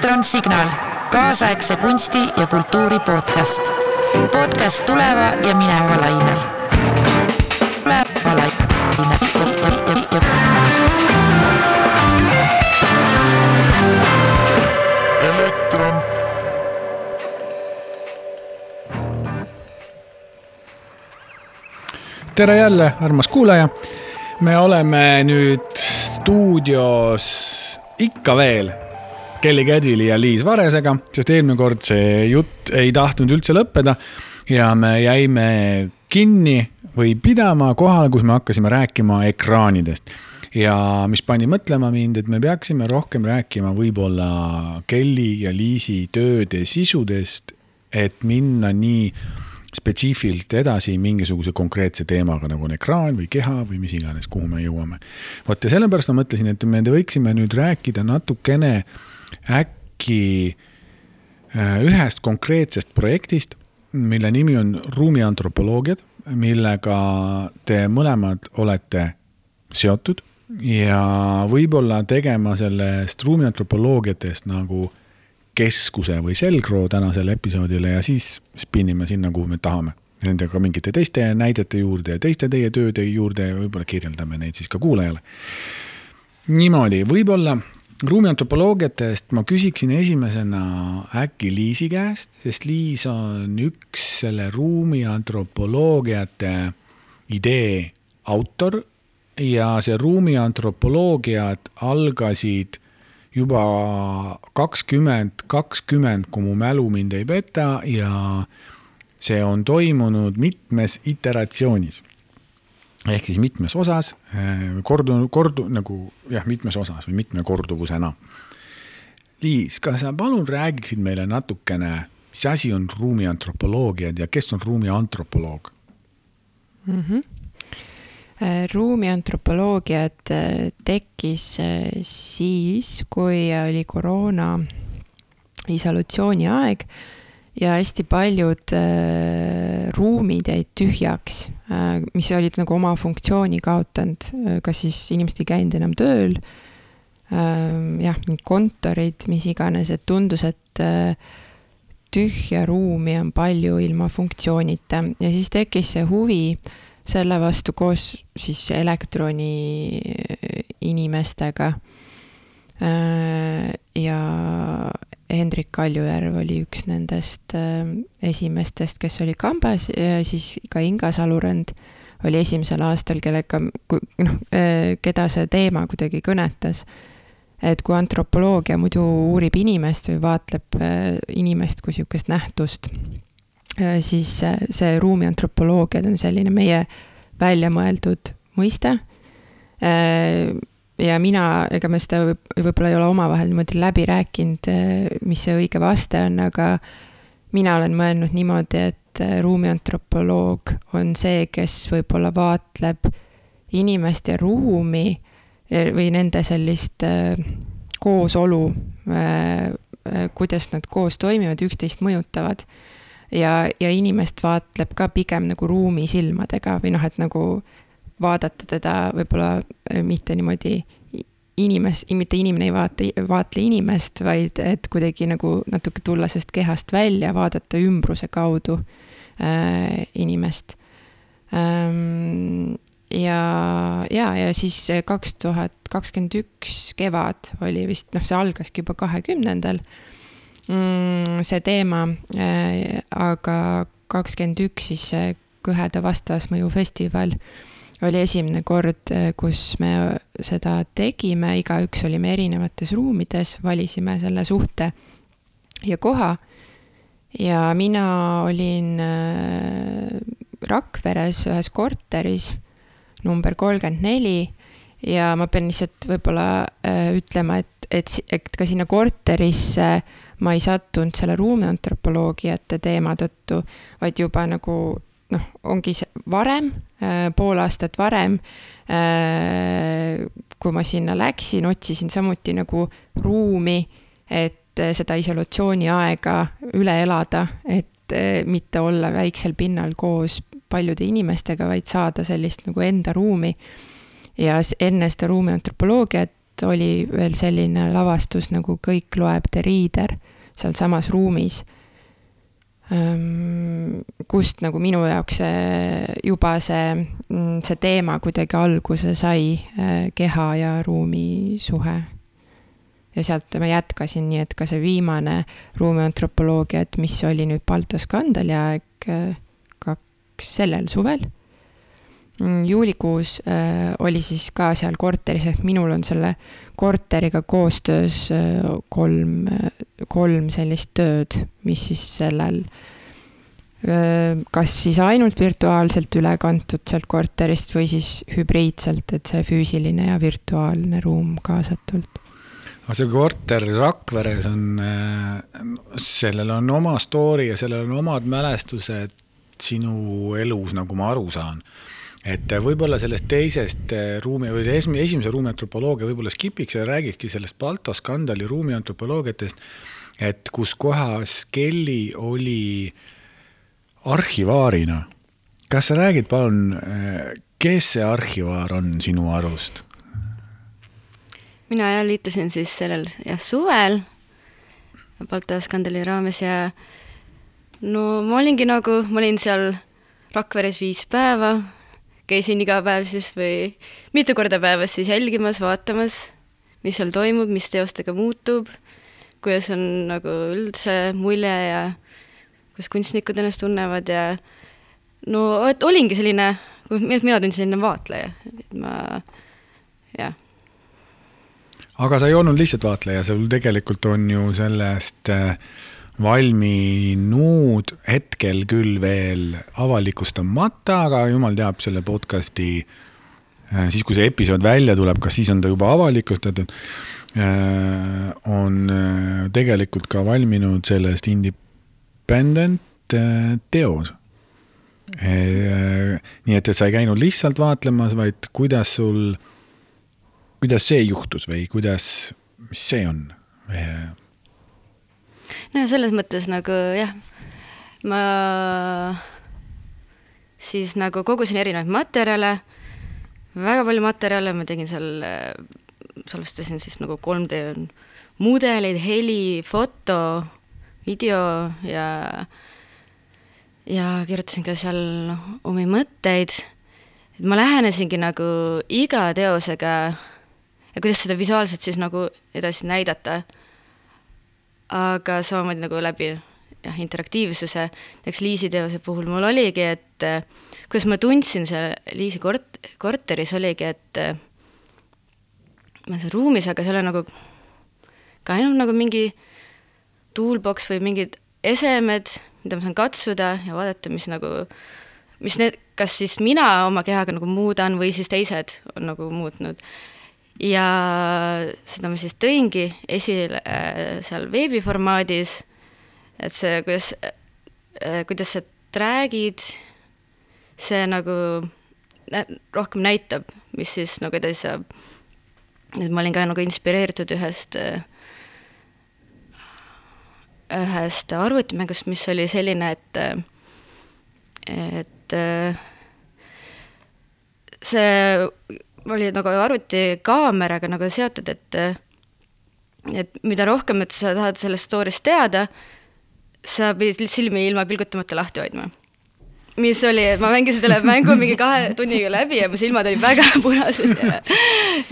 elektronsignaal, kaasaegse kunsti ja kultuuri podcast. podcast tuleva ja mineva lainel. tuleva lainel. elektron, tere jälle, armas kuulaja. me oleme nüüd stuudios ikka veel Kelly Cadvili ja Liis Varesega, sest eelmine kord see jutt ei tahtnud üldse lõppeda ja me jäime kinni või pidama kohal, kus me hakkasime rääkima ekraanidest ja mis pani mõtlema mind, et me peaksime rohkem rääkima võib-olla Kelly ja Liisi tööde sisudest, et minna nii spetsiifiliselt edasi mingisuguse konkreetse teemaga, nagu on ekraan või keha või mis iganes, kuhu me jõuame. vot ja sellepärast ma mõtlesin, et me võiksime nüüd rääkida natukene äkki äh, ühest konkreetsest projektist, mille nimi on ruumiantropoloogiad, millega te mõlemad olete seotud ja võib-olla tegema sellest ruumiantropoloogiatest nagu keskuse või selgroo tänasele episoodile ja siis spinnime sinna, kuhu me tahame. Nendega mingite teiste näidete juurde ja teiste teie tööde juurde ja võib-olla kirjeldame neid siis ka kuulajale. niimoodi, võib-olla ruumiantropoloogiatest ma küsiksin esimesena äkki Liisi käest, sest Liis on üks selle ruumiantropoloogiate idee autor ja see ruumiantropoloogiad algasid juba kakskümmend kakskümmend, kui mu mälu mind ei peta ja see on toimunud mitmes iteratsioonis. Ehk siis mitmes osas, kordu, kordu nagu jah, mitmes osas või mitme korduvusena. Liis, kas sa palun räägiksid meile natukene, mis asi on ruumiantropoloogiad ja kes on ruumiantropoloog? mm. -hmm. ruumiantropoloogiad äh, tekkis äh, siis, kui oli koroona isolatsiooni aeg ja hästi paljud äh, ruumid jäid tühjaks äh,, mis olid nagu oma funktsiooni kaotanud, kas siis inimesed ei käinud enam tööl äh,, jah, mingid kontorid, mis iganes, et tundus, et äh, tühja ruumi on palju ilma funktsioonita ja siis tekkis see huvi selle vastu koos siis elektroni inimestega. Ja Hendrik Kaljujärv oli üks nendest äh, esimestest, kes oli kambas ja siis ka Inga Salurand oli esimesel aastal, kellega, noh, keda see teema kuidagi kõnetas et kui antropoloogia muidu uurib inimest või vaatleb äh, inimest kui niisugust nähtust, siis äh, see ruumiantropoloogia on selline meie välja mõeldud mõiste. Ja mina, ega me seda võib- võib-olla ei ole omavahel niimoodi läbi rääkinud, mis see õige vaste on, aga mina olen mõelnud niimoodi, et äh, ruumiantropoloog on see, kes võib-olla vaatleb inimest ja ruumi eh, või nende sellist äh, koosolu, kuidas nad koos toimivad, üksteist mõjutavad. ja, ja inimest vaatleb ka pigem nagu ruumi silmadega või noh, et nagu vaadata teda võib-olla äh, mitte niimoodi inimest, mitte inimene ei vaata, vaatle inimest, vaid et kuidagi nagu natuke tulla sellest kehast välja, vaadata ümbruse kaudu äh, inimest ähm,. ja, ja, ja siis kaks tuhat kakskümmend üks kevad oli vist, noh, see algaski juba kahekümnendal mm, see teema äh,, aga kakskümmend üks siis Kõheda vastasmõju festival oli esimene kord, kus me seda tegime, igaüks olime erinevates ruumides, valisime selle suhte ja koha. ja mina olin äh, Rakveres ühes korteris number kolmkümmend neli ja ma pean lihtsalt võib-olla äh, ütlema, et, et, et ka sinna korterisse ma ei sattunud selle ruumiantropoloogiate teema tõttu, vaid juba nagu noh, ongi see varem, pool aastat varem, kui ma sinna läksin, otsisin samuti nagu ruumi, et seda isolatsiooniaega üle elada, et mitte olla väiksel pinnal koos paljude inimestega, vaid saada sellist nagu enda ruumi. ja enne seda ruumiantropoloogiat aastast oli veel selline lavastus nagu Kõik loeb The Reader sealsamas ruumis kust nagu minu jaoks see, juba see, mm, see teema kuidagi alguse sai, eh, keha ja ruumi suhe. ja sealt ma jätkasin, nii et ka see viimane ruumiantropoloogia, et mis oli nüüd Balto skandali aeg, eh, kaks, sellel suvel juulikuus äh, oli siis ka seal korteris, ehk minul on selle korteriga koostöös äh, kolm äh,, kolm sellist tööd, mis siis sellel kas siis ainult virtuaalselt üle kantud sealt korterist või siis hübriidselt, et see füüsiline ja virtuaalne ruum kaasatult aga see korter Rakveres on, sellel on oma story ja sellel on omad mälestused sinu elus, nagu ma aru saan. Et võib-olla sellest teisest ruumi või esimese ruumi antropoloogia võib-olla skipiks ja räägikski sellest Balto skandali ruumi antropoloogiatest et kus kohas Kelly oli arhivaarina. kas sa räägid palun, kes see arhivaar on sinu arust? mina jah liitusin siis sellel jah suvel Balta skandali raames ja no ma olingi nagu, ma olin seal Rakveres viis päeva, käisin iga päev siis või mitu korda päevas siis jälgimas, vaatamas, mis seal toimub, mis teostega muutub kuidas on nagu üldse mulje ja kuidas kunstnikud ennast tunnevad ja no et olingi selline, mina tundsin selline vaatleja, et ma, jah. aga sa ei olnud lihtsalt vaatleja, sul tegelikult on ju sellest äh, valminud hetkel küll veel avalikustamata, aga jumal teab selle podcast'i äh, siis, kui see episood välja tuleb, kas siis on ta juba avalikustatud Äh, on äh, tegelikult ka valminud sellest independent teos. nii et, et sa ei käinud lihtsalt vaatlemas, vaid kuidas sul, kuidas see juhtus või kuidas, mis see on? No selles mõttes nagu jah, ma siis nagu kogusin erinevaid materjale, väga palju materjale, ma tegin seal salvestasin siis nagu 3D mudeleid, heli, foto, video ja ja kirjutasin ka seal noh, omi mõtteid, et ma lähenesingi nagu iga teosega ja kuidas seda visuaalselt siis nagu edasi näidata, aga samamoodi nagu läbi jah, interaktiivsuse, näiteks Liisi teose puhul mul oligi, et kuidas ma tundsin seal Liisi kort-, korteris oligi, et ma olen seal ruumis, aga seal on nagu ka ainult nagu mingi toolbox või mingid esemed, mida ma saan katsuda ja vaadata, mis nagu, mis need, kas siis mina oma kehaga nagu muudan või siis teised on nagu muutnud. Ja seda ma siis tõingi esile äh, seal veebiformaadis, et see, kuidas äh,, kuidas sa räägid, see nagu rohkem näitab, mis siis nagu edasi saab. Et ma olin ka nagu inspireeritud ühest, ühest arvutimängust, mis oli selline, et, et see oli nagu arvutikaameraga nagu seotud, et et mida rohkem, et sa tahad sellest story'st teada, sa pidid silmi ilma pilgutamata lahti hoidma mis oli, et ma mängisin selle mängu mingi kahe tunniga läbi ja mu silmad olid väga punased ja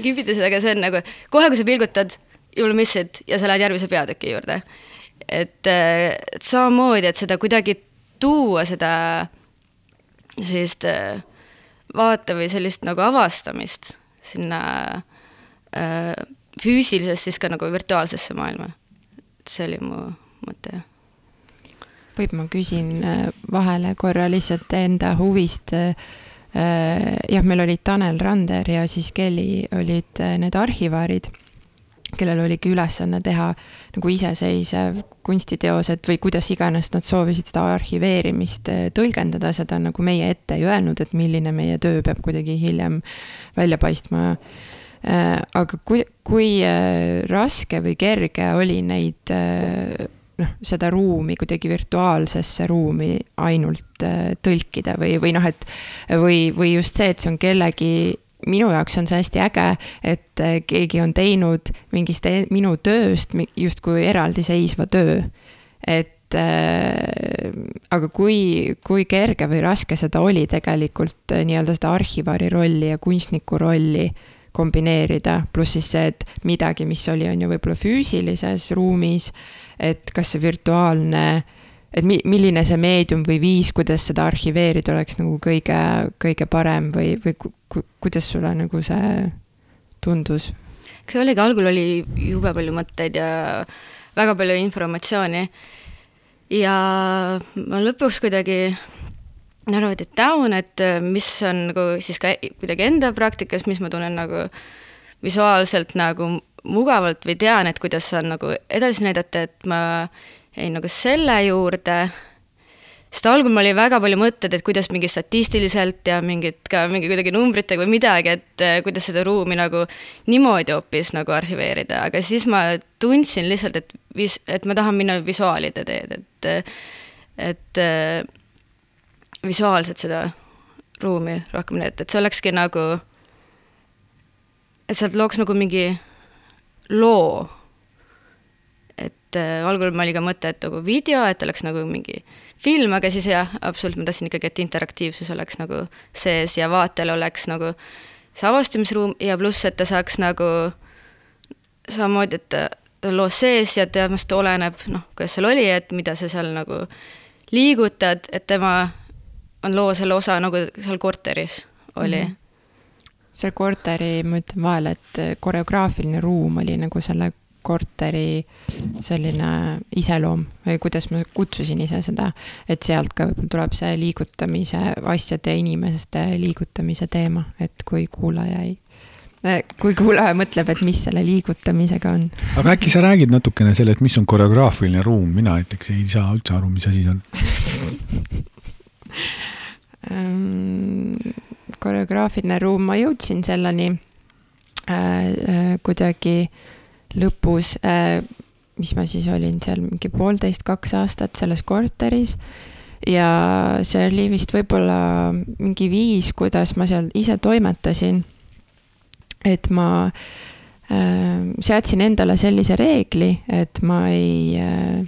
kibitasid, aga see on nagu kohe, kui sa pilgutad, you will miss it ja sa lähed järgmise peatüki juurde. et, et samamoodi, et seda kuidagi tuua, seda sellist äh, vaate või sellist nagu avastamist sinna äh, füüsilisest siis ka nagu virtuaalsesse maailma. et see oli mu mõte võib, ma küsin äh, vahele korra lihtsalt enda huvist. Äh, äh, jah, meil olid Tanel Rander ja siis Kelly olid need arhivaarid, kellel oligi ülesanne teha nagu iseseisev kunstiteosed või kuidas iganes nad soovisid seda arhiveerimist tõlgendada, seda nagu meie ette ei öelnud, et milline meie töö peab kuidagi hiljem välja paistma. Aga kui, kui raske või kerge oli neid noh, seda ruumi kuidagi virtuaalsesse ruumi ainult tõlkida või, või noh, et või, või just see, et see on kellegi minu jaoks on see hästi äge, et äh, keegi on teinud mingist e-, minu tööst justkui eraldiseisva töö. et äh, aga kui, kui kerge või raske seda oli tegelikult äh, nii-öelda seda arhivaari rolli ja kunstniku rolli kombineerida, pluss siis see, et midagi, mis oli, on ju võib-olla füüsilises ruumis, et kas see virtuaalne äh, et mi-, milline see meedium või viis, kuidas seda arhiveerida, oleks nagu kõige, kõige parem või, või ku, ku, kuidas sulle nagu see tundus? eks oligi, algul oli jube palju mõtteid ja väga palju informatsiooni ja ma lõpuks kuidagi narrowed it down, et mis on nagu siis ka kuidagi enda praktikas, mis ma tunnen nagu visuaalselt nagu mugavalt või tean, et kuidas on nagu edasi näidata, et ma jäin nagu selle juurde, sest algul mul oli väga palju mõtteid, et kuidas mingi statistiliselt ja mingit ka mingi kuidagi numbritega või midagi, et äh, kuidas seda ruumi nagu niimoodi hoopis nagu arhiveerida, aga siis ma tundsin lihtsalt, et vis-, et ma tahan minna visuaalide teed, et et äh, visuaalselt seda ruumi rohkem näidata, et see olekski nagu, et sealt looks nagu mingi loo et äh, algul oli ka mõte, et nagu video, et oleks nagu mingi film, aga siis jah, absoluutselt ma tahtsin ikkagi, et interaktiivsus oleks nagu sees ja vaatel oleks nagu see avastamisruum ja pluss, et ta saaks nagu samamoodi, et ta on loos sees ja temast oleneb, noh, kuidas seal oli, et mida sa seal nagu liigutad, et tema on loo selle osa nagu seal korteris oli mm. -hmm seal korteri, ma ütlen vahele, et koreograafiline ruum oli nagu selle korteri selline iseloom või kuidas ma kutsusin ise seda, et sealt ka võib-olla tuleb see liigutamise, asjade ja inimeste liigutamise teema, et kui kuulaja ei eh, kui kuulaja mõtleb, et mis selle liigutamisega on. aga äkki sa räägid natukene selle, et mis on koreograafiline ruum, mina näiteks ei saa üldse aru, mis asi see on ehm, koreograafiline ruum, ma jõudsin selleni äh, äh, kuidagi äh, lõpus äh,, mis ma siis olin seal mingi poolteist, kaks aastat selles korteris ja see oli vist võib-olla mingi viis, kuidas ma seal ise toimetasin. et ma äh, seadsin endale sellise reegli, et ma ei äh,,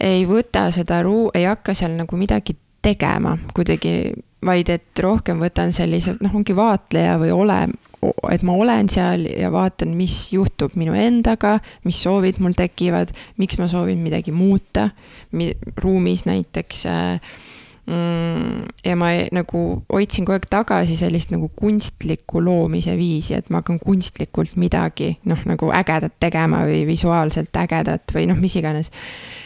ei võta seda ruu-, ei hakka seal nagu midagi tegema kuidagi, vaid et rohkem võtan sellise, noh, ongi vaatleja või ole, et ma olen seal ja vaatan, mis juhtub minu endaga, mis soovid mul tekivad, miks ma soovin midagi muuta, ruumis näiteks äh, ja ma nagu hoidsin kogu aeg tagasi sellist nagu kunstlikku loomise viisi, et ma hakkan kunstlikult midagi noh, nagu ägedat tegema või visuaalselt ägedat või noh, mis iganes.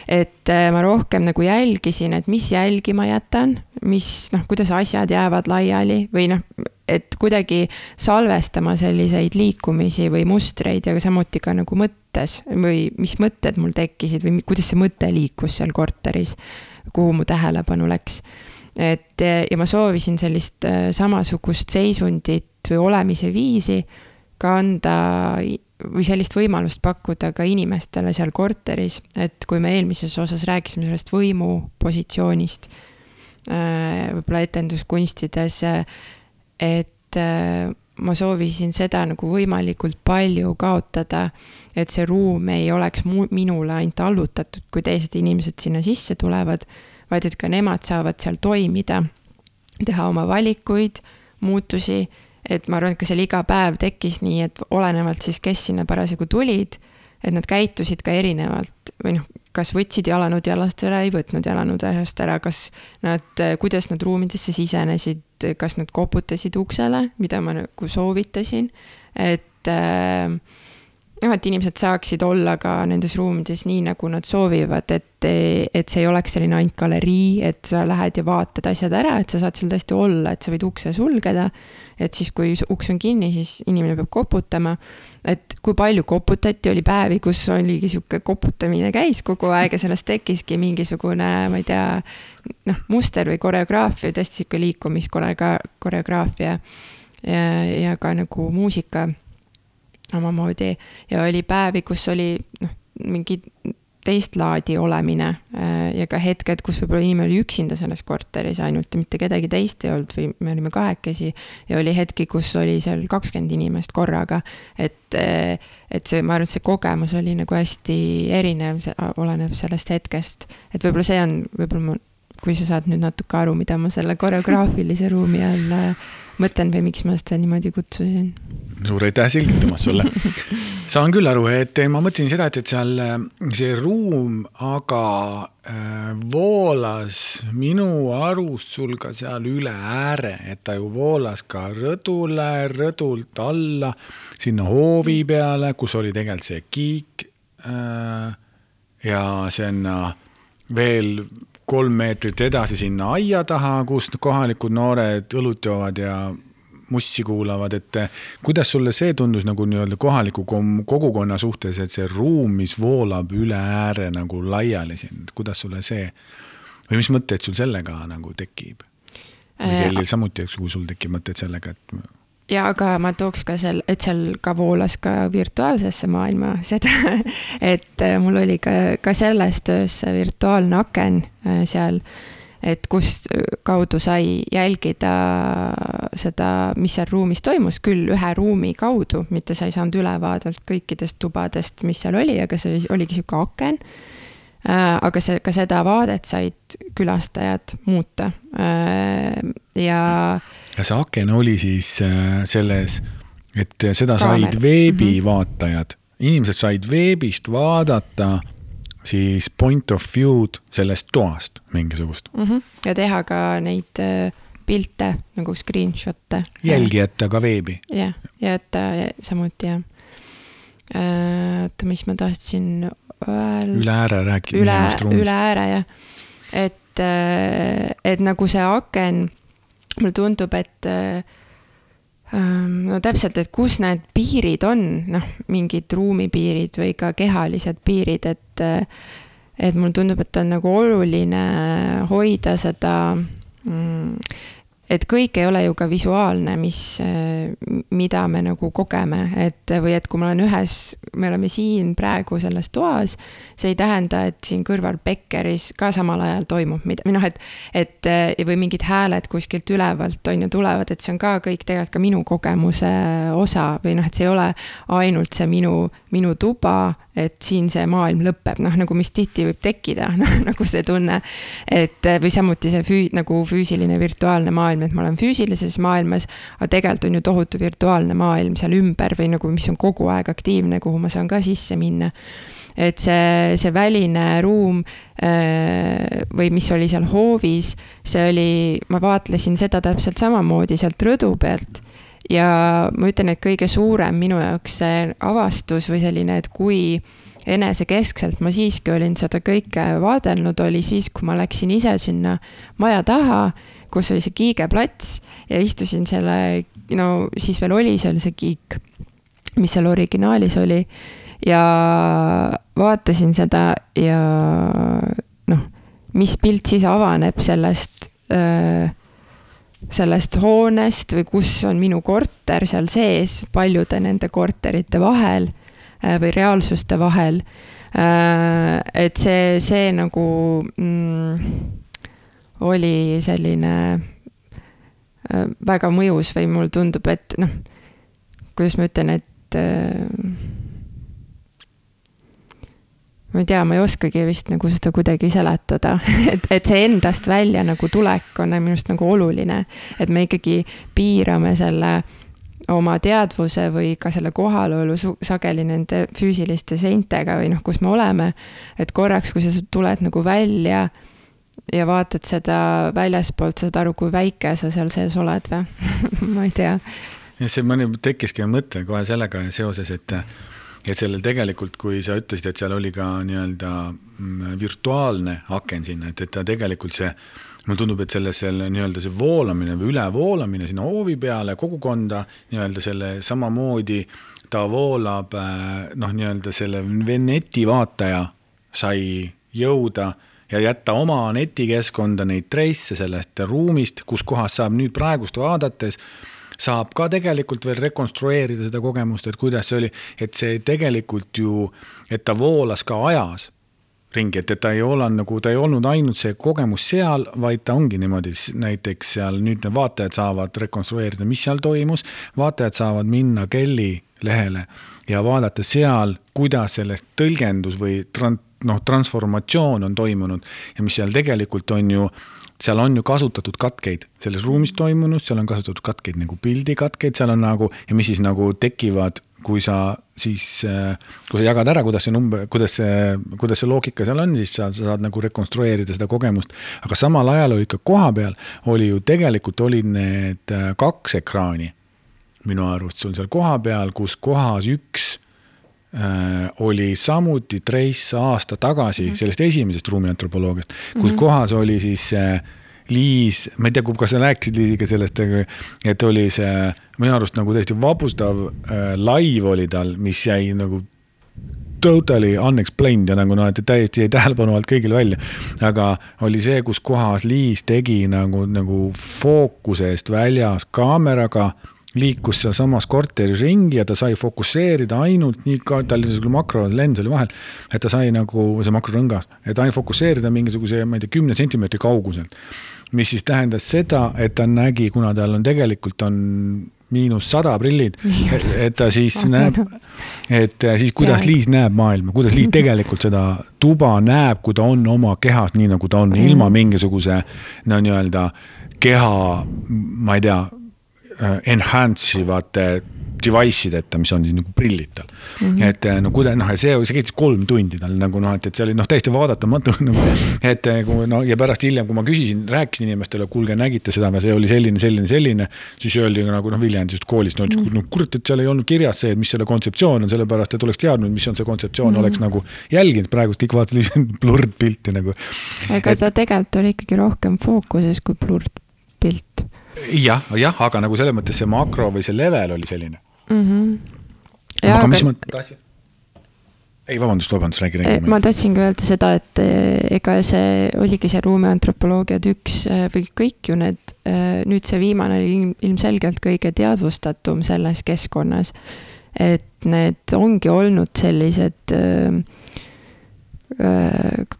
et äh, ma rohkem nagu jälgisin, et mis jälgi ma jätan, mis noh, kuidas asjad jäävad laiali või noh, et kuidagi salvestama selliseid liikumisi või mustreid ja samuti ka nagu mõttes või mis mõtted mul tekkisid või kuidas see mõte liikus seal korteris, kuhu mu tähelepanu läks. et ja ma soovisin sellist äh, samasugust seisundit või olemise viisi ka anda või sellist võimalust pakkuda ka inimestele seal korteris, et kui me eelmises osas rääkisime sellest võimupositsioonist, äh, võib-olla etenduskunstides et ma soovisin seda nagu võimalikult palju kaotada, et see ruum ei oleks mu-, minule ainult allutatud, kui teised inimesed sinna sisse tulevad, vaid et ka nemad saavad seal toimida, teha oma valikuid, muutusi, et ma arvan, et ka seal iga päev tekkis nii, et olenevalt siis, kes sinna parasjagu tulid, et nad käitusid ka erinevalt või noh, kas võtsid jalanõud jalast ära, ei võtnud jalanõud jalast ära, kas nad, kuidas nad ruumidesse sisenesid, kas nad koputasid uksele, mida ma nagu soovitasin, et äh, noh, et inimesed saaksid olla ka nendes ruumides nii, nagu nad soovivad, et, et see ei oleks selline ainult galerii, et sa lähed ja vaatad asjad ära, et sa saad seal tõesti olla, et sa võid ukse sulgeda. et siis, kui uks on kinni, siis inimene peab koputama. Et kui palju koputati, oli päevi, kus oligi sihuke koputamine käis kogu aeg ja sellest tekkiski mingisugune, ma ei tea, noh, muster või koreograafia, tõesti sihuke liikumiskoreograafia ja, ja ka nagu muusika omamoodi ja oli päevi, kus oli noh, mingi teist laadi olemine, äh, ja ka hetked, kus võib-olla inimene oli üksinda selles korteris ainult ja mitte kedagi teist ei olnud või me olime kahekesi ja oli hetki, kus oli seal kakskümmend inimest korraga. et, äh, et see, ma arvan, et see kogemus oli nagu hästi erinev, oleneb sellest hetkest, et võib-olla see on, võib-olla ma, kui sa saad nüüd natuke aru, mida ma selle koreograafilise ruumi all mõtlen või miks ma seda niimoodi kutsusin. Suur aitäh selgitamast sulle. saan küll aru, et ma mõtlesin seda, et, et seal see ruum aga äh, voolas minu arust sul ka seal üle ääre, et ta ju voolas ka rõdule, rõdult alla, sinna hoovi peale, kus oli tegelikult see kiik äh,. ja sinna veel kolm meetrit edasi sinna aia taha, kus kohalikud noored õlut joovad ja mussi kuulavad, et eh, kuidas sulle see tundus nagu nii-öelda kohaliku kogukonna suhtes, et see ruum, mis voolab üle ääre nagu laiali siin, kuidas sulle see või mis mõtteid sul sellega nagu tekib? või äh, kellel samuti, eks, kui sul tekib mõtteid sellega, et ja aga ma tooks ka seal, et seal ka voolas ka virtuaalsesse maailma seda, et äh, mul oli ka, ka selles töös virtuaalne aken äh, seal, et kust kaudu sai jälgida seda, mis seal ruumis toimus, küll ühe ruumi kaudu, mitte sa ei saanud ülevaadet kõikidest tubadest, mis seal oli, aga see oligi sihuke aken. Äh, aga see, ka seda vaadet said külastajad muuta. Ja ja see aken oli siis äh, selles, et seda said veebivaatajad mm, -hmm. inimesed said veebist vaadata siis point of view'd sellest toast mingisugust mm. -hmm. ja teha ka neid äh, pilte nagu screenshot'e. jälgijate ka veebi. jah, ja et samuti jah. Äh, oota, mis ma tahtsin öelda. üle ääre rääkida. üle, üle ääre jah, et, et nagu see aken mulle tundub, et äh, no täpselt, et kus need piirid on, noh, mingid ruumipiirid või ka kehalised piirid, et et mulle tundub, et on nagu oluline hoida seda mm, et kõik ei ole ju ka visuaalne, mis, mida me nagu kogeme, et või et kui ma olen ühes, me oleme siin praegu selles toas, see ei tähenda, et siin kõrval Beckeris ka samal ajal toimub mida, või noh, et, et või mingid hääled kuskilt ülevalt on ju tulevad, et see on ka kõik tegelikult ka minu kogemuse osa või noh, et see ei ole ainult see minu, minu tuba et siin see maailm lõpeb, noh nagu mis tihti võib tekkida, noh nagu see tunne. et või samuti see füü-, nagu füüsiline virtuaalne maailm, et ma olen füüsilises maailmas, aga tegelikult on ju tohutu virtuaalne maailm seal ümber või nagu, mis on kogu aeg aktiivne, kuhu ma saan ka sisse minna. Et see, see väline ruum äh, või mis oli seal hoovis, see oli, ma vaatlesin seda täpselt samamoodi sealt rõdu pealt. Ja ma ütlen, et kõige suurem minu jaoks see avastus või selline, et kui enesekeskselt ma siiski olin seda kõike vaadelnud, oli siis, kui ma läksin ise sinna maja taha, kus oli see kiigeplats ja istusin selle, no siis veel oli seal see kiik, mis seal originaalis oli ja vaatasin seda ja noh, mis pilt siis avaneb sellest sellest hoonest või kus on minu korter seal sees paljude nende korterite vahel või reaalsuste vahel. Et see, see nagu mm, oli selline äh, väga mõjus või mulle tundub, et noh, kuidas ma ütlen, et ma ei tea, ma ei oskagi vist nagu seda kuidagi seletada, et, et see endast välja nagu tulek on minu arust nagu oluline, et me ikkagi piirame selle oma teadvuse või ka selle kohalolu sageli nende füüsiliste seintega või noh, kus me oleme. et korraks, kui sa tuled nagu välja ja vaatad seda väljaspoolt, saad aru, kui väike sa seal sees oled või ma ei tea. ja see mõni tekkiski mõte kohe sellega seoses, et et sellel tegelikult, kui sa ütlesid, et seal oli ka nii-öelda mm, virtuaalne aken sinna, et, et ta tegelikult see, mulle tundub, et selles selle nii-öelda see voolamine või ülevoolamine sinna hoovi peale, kogukonda nii-öelda selle samamoodi ta voolab äh, noh, nii-öelda selle netivaataja sai jõuda ja jätta oma netikeskkonda neid trace'e sellest ruumist, kus kohas saab nüüd praegust vaadates saab ka tegelikult veel rekonstrueerida seda kogemust, et kuidas see oli, et see tegelikult ju, et ta voolas ka ajas ringi, et, et ta ei ole nagu, ta ei olnud ainult see kogemus seal, vaid ta ongi niimoodi, näiteks seal nüüd need vaatajad saavad rekonstrueerida, mis seal toimus. vaatajad saavad minna Kelly lehele ja vaadata seal, kuidas sellest tõlgendus või tran-, noh, transformatsioon on toimunud ja mis seal tegelikult on ju seal on ju kasutatud katkeid selles ruumis toimunust, seal on kasutatud katkeid nagu pildikatkeid, seal on nagu ja mis siis nagu tekivad, kui sa siis, kui sa jagad ära, kuidas see number, kuidas see, kuidas see loogika seal on, siis sa, sa saad nagu rekonstrueerida seda kogemust. aga samal ajal oli ikka kohapeal, oli ju tegelikult olid need äh, kaks ekraani minu arust sul seal kohapeal, kus kohas üks äh, oli samuti Trace aasta tagasi mm sellest esimesest ruumiantropoloogiast, kus mm -hmm. kohas oli siis äh, Liis, ma ei tea, kas sa rääkisid Liisiga sellest, et oli see minu arust nagu täiesti vapustav äh, live oli tal, mis jäi nagu totally unexplained ja nagu noh, et täiesti jäi tähelepanu alt kõigile välja. aga oli see, kus kohas Liis tegi nagu, nagu fookusest väljas kaameraga liikus sealsamas korteris ringi ja ta sai fokusseerida ainult nii, tal oli niisugune makrolens oli vahel, et ta sai nagu, see makrorõngas, et ainult fokusseerida mingisuguse, ma ei tea, kümne sentimeetri kauguselt. mis siis tähendas seda, et ta nägi, kuna tal on tegelikult on miinus sada prillid, et ta siis näeb, et siis kuidas Liis näeb maailma, kuidas Liis tegelikult seda tuba näeb, kui ta on oma kehas, nii nagu ta on, ilma mingisuguse no nii-öelda keha, ma ei tea Äh, enhance ivate device ideta, mis on siis nagu prillid tal mm. -hmm. et äh, no kuida-, noh, see, see kestis kolm tundi tal nagu noh, et, et see oli noh, täiesti vaadatamatu nagu,. et äh, kui no ja pärast hiljem, kui ma küsisin, rääkisin inimestele, kuulge, nägite seda, see oli selline, selline, selline. siis öeldi nagu noh, Viljandist koolist, no, mm -hmm. no kurat, et seal ei olnud kirjas see, et mis selle kontseptsioon on, sellepärast et oleks teadnud, mis on see kontseptsioon mm, -hmm. oleks nagu jälginud praegust kõik vaatasid lihtsalt blurred pilti nagu. ega et... ta tegelikult oli ikkagi rohkem fookuses kui blurred pilt jah, jah, aga nagu selles mõttes see makro või see level oli selline mm. -hmm. Ja, aga, aga mis ma tahtsin? ei, vabandust, vabandust, räägi, räägi. ma tahtsingi öelda seda, et eh, ega see oligi see ruumiantropoloogia tüks eh, või kõik ju need, eh, nüüd see viimane oli ilm, ilmselgelt kõige teadvustatum selles keskkonnas. et need ongi olnud sellised äh,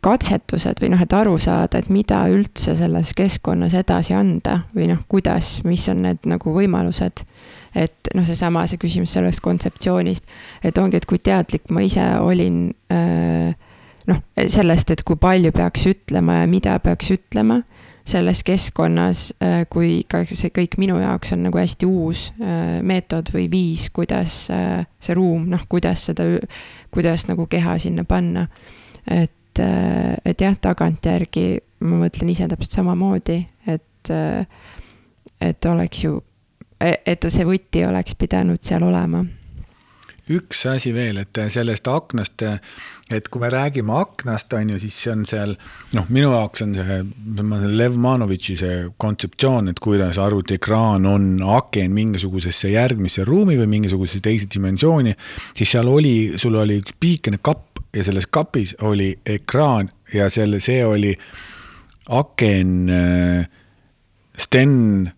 katsetused või noh, et aru saada, et mida üldse selles keskkonnas edasi anda või noh, kuidas, mis on need nagu võimalused. et noh, seesama, see küsimus sellest kontseptsioonist, et ongi, et kui teadlik ma ise olin noh, sellest, et kui palju peaks ütlema ja mida peaks ütlema selles keskkonnas, kui ka see kõik minu jaoks on nagu hästi uus meetod või viis, kuidas see ruum, noh, kuidas seda, kuidas nagu keha sinna panna et, äh, et jah, tagantjärgi ma mõtlen ise täpselt samamoodi, et, äh, et oleks ju, et see võti oleks pidanud seal olema. Üks asi veel, et sellest aknast, et kui me räägime aknast, on ju, siis see on seal, noh, minu jaoks on see, Lev Manovitši see kontseptsioon, et kuidas arvutiekraan on aken mingisugusesse järgmisse ruumi või mingisugusesse teise dimensiooni, siis seal oli, sul oli üks piikene kapp ja selles kapis oli ekraan ja selle, see oli aken äh, Sten.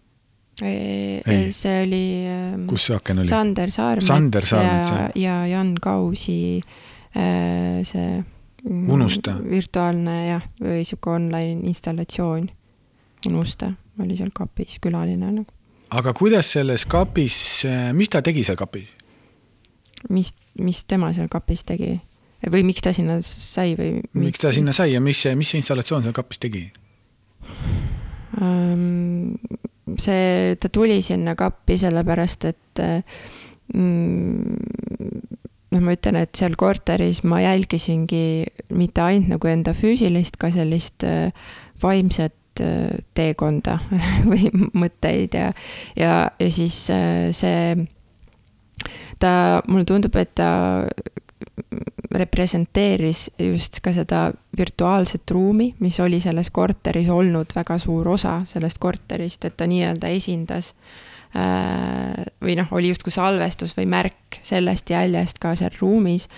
see oli äh,. kus see aken oli? Sander Saarmets ja, ja Jan Kausi äh, see. Unusta. virtuaalne jah, või sihuke online installatsioon. Unusta oli seal kapis, külaline nagu. aga kuidas selles kapis, äh, mis ta tegi seal kapis? mis, mis tema seal kapis tegi? Või miks ta sinna sai või? miks ta sinna sai ja mis see, mis see installatsioon seal kapis tegi see, ta tuli sinna kappi sellepärast, et mm, noh, ma ütlen, et seal korteris ma jälgisingi mitte ainult nagu enda füüsilist, ka sellist äh, vaimset äh, teekonda või mõtteid ja, ja, ja siis äh, see ta, mulle tundub, et ta representeeris just ka seda virtuaalset ruumi, mis oli selles korteris olnud väga suur osa sellest korterist, et ta nii-öelda esindas äh, või noh, oli justkui salvestus või märk sellest jäljest ka seal ruumis.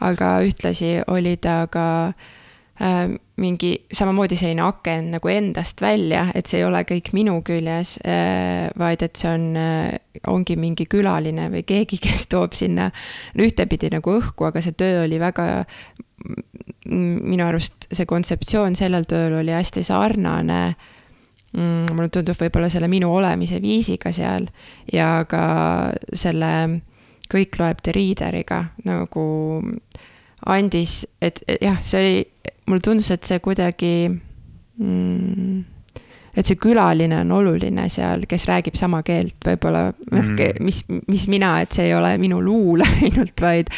aga ühtlasi oli ta ka äh, mingi samamoodi selline aken nagu endast välja, et see ei ole kõik minu küljes, äh, vaid et see on, äh, ongi mingi külaline või keegi, kes toob sinna ühtepidi nagu õhku, aga see töö oli väga minu arust see kontseptsioon sellel tööl oli hästi sarnane mm, mulle tundub võib-olla selle minu olemise viisiga seal ja ka selle kõik loeb The Readeriga nagu andis, et jah, see oli, mulle tundus, et see kuidagi mm, et see külaline on oluline seal, kes räägib sama keelt, võib-olla noh mm., mis, mis mina, et see ei ole minu luul ainult, vaid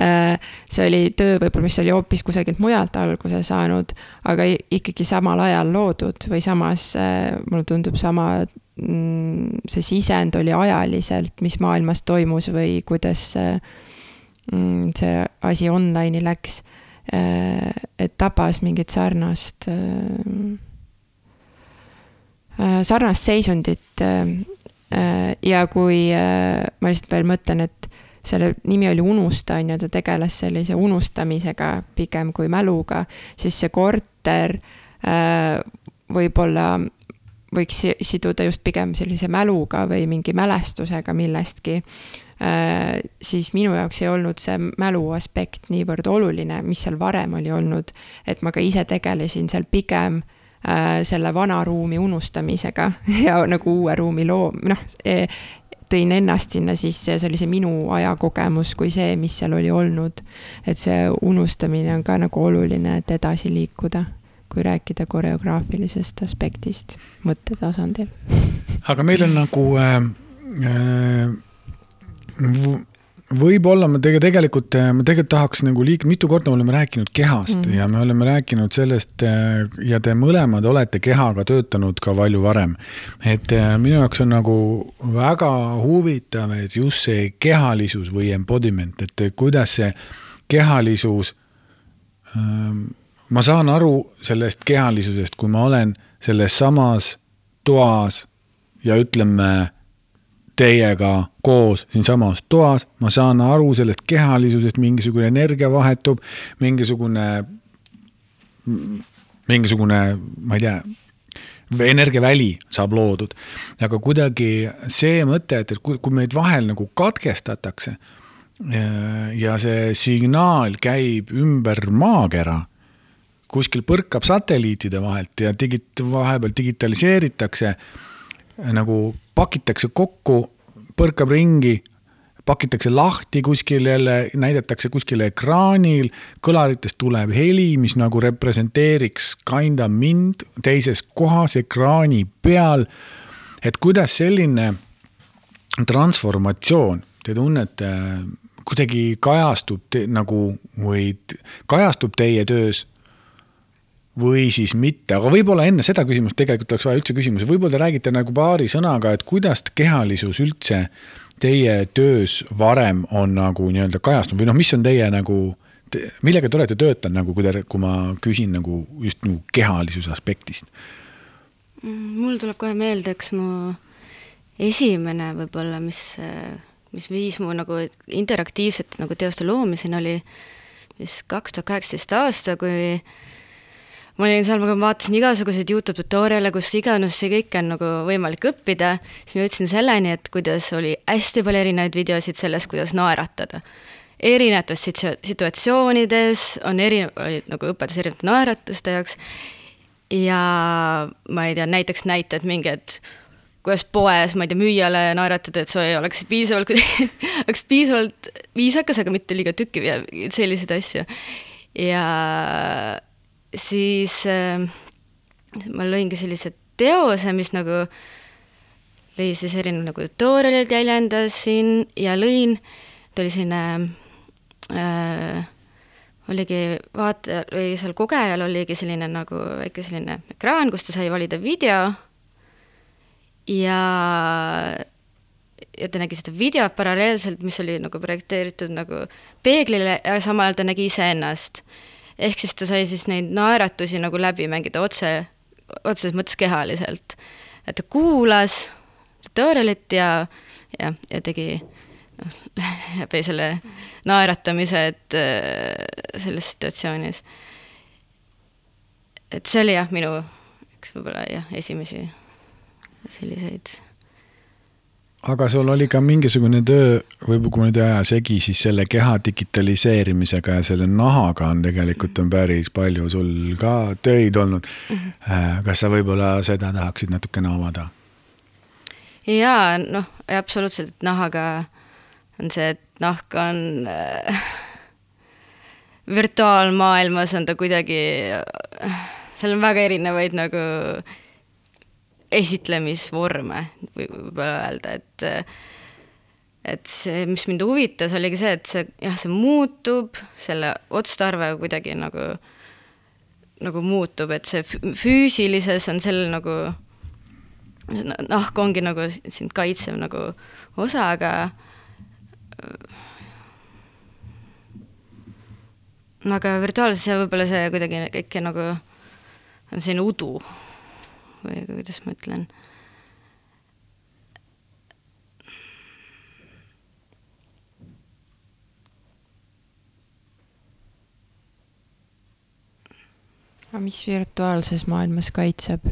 äh, see oli töö võib-olla, mis oli hoopis kusagilt mujalt alguse saanud, aga ikkagi samal ajal loodud või samas äh, mulle tundub sama mm, see sisend oli ajaliselt, mis maailmas toimus või kuidas äh, mm, see asi online'i läks et tabas mingit sarnast äh, Äh, sarnast seisundit. Äh, ja kui ma lihtsalt veel mõtlen, et selle nimi oli Unusta, on ju, ta tegeles sellise unustamisega pigem kui mäluga, siis see korter võib-olla võiks siduda just pigem sellise mäluga või mingi mälestusega millestki, siis minu jaoks ei olnud see mälu aspekt niivõrd oluline, mis seal varem oli olnud, et ma ka ise tegelesin seal pigem äh, Äh, selle vana ruumi unustamisega ja nagu uue ruumi loo-, noh, e, tõin ennast sinna sisse ja see oli see minu ajakogemus kui see, mis seal oli olnud. et see unustamine on ka nagu oluline, et edasi liikuda, kui rääkida koreograafilisest aspektist mõttetasandil. aga meil on nagu äh, äh, võib-olla me tege-, tegelikult, äh, ma tegelikult tahaks nagu liik-, mitu korda me oleme rääkinud kehast mm. ja me oleme rääkinud sellest äh, ja te mõlemad olete kehaga töötanud ka palju varem. et äh, minu jaoks on nagu väga huvitav, et just see kehalisus või embodiment, et kuidas see kehalisus ähm,, ma saan aru sellest kehalisusest, kui ma olen selles samas toas ja ütleme teiega koos siinsamas toas, ma saan aru sellest kehalisusest, mingisugune energia vahetub, mingisugune, mingisugune, ma ei tea, energiaväli saab loodud. aga kuidagi see mõte, et, et kui, kui meid vahel nagu katkestatakse ja see signaal käib ümber maakera, kuskil põrkab satelliitide vahelt ja digit-, vahepeal digitaliseeritakse nagu pakitakse kokku, põrkab ringi, pakitakse lahti kuskil jälle, näidatakse kuskil ekraanil, kõlaritest tuleb heli, mis nagu representeeriks kinda mind teises kohas ekraani peal. et kuidas selline transformatsioon, te tunnete, kuidagi kajastub te, nagu või kajastub teie töös või siis mitte, aga võib-olla enne seda küsimust tegelikult oleks vaja üldse küsimuse, võib-olla te räägite nagu paari sõnaga, et kuidas kehalisus üldse teie töös varem on nagu nii-öelda kajastunud või noh, mis on teie nagu, millega te olete töötanud nagu, kui te, kui ma küsin nagu just nagu kehalisuse aspektist? mul tuleb kohe meelde üks mu esimene võib-olla, mis, mis viis mu nagu interaktiivsete nagu teoste loomiseni, oli vist kaks tuhat kaheksateist aasta, kui ma olin seal, ma vaatasin igasuguseid Youtube tutorial'e, kus iganes see kõik on nagu võimalik õppida, siis ma jõudsin selleni, et kuidas oli hästi palju erinevaid videosid sellest, kuidas naeratada. erinevates situ-, situatsioonides on eri, olid nagu õpetus erinevate naeratuste jaoks ja ma ei tea, näiteks näited mingid, kuidas poes, ma ei tea, müüjale naeratada, et see oleks piisavalt, oleks piisavalt viisakas, aga mitte liiga tükkiv ja selliseid asju. ja siis äh, ma lõingi sellise teose, mis nagu lõi siis erinevad nagu tutorial'id jäljendasin ja lõin, ta oli selline äh,, oligi vaata, või seal kogejal oligi selline nagu väike selline ekraan, kus ta sai valida video. Ja ja ta nägi seda videot paralleelselt, mis oli nagu projekteeritud nagu peeglile ja samal ajal ta nägi iseennast ehk siis ta sai siis neid naeratusi nagu läbi mängida otse, otseses mõttes kehaliselt. et ta kuulas tutorial'it ja, ja, ja tegi noh, läbi selle naeratamise, et äh, selles situatsioonis. et see oli jah, minu üks võib-olla jah, esimesi selliseid aga sul oli ka mingisugune töö, võib-olla kui ma nüüd ei aja segi, siis selle keha digitaliseerimisega ja selle nahaga on tegelikult on päris palju sul ka töid olnud mm. -hmm. kas sa võib-olla seda tahaksid natukene avada? jaa, noh, absoluutselt nahaga on see, et nahk on äh, virtuaalmaailmas on ta kuidagi äh,, seal on väga erinevaid nagu esitlemisvorme, võib öelda, et et see, mis mind huvitas, oligi see, et see jah, see muutub, selle otstarve kuidagi nagu, nagu muutub, et see füüsilises on sel nagu nahk ongi nagu sind kaitsev nagu osa, aga aga virtuaalses võib-olla see kuidagi ikka nagu on selline udu või kuidas ma ütlen aga mis virtuaalses maailmas kaitseb?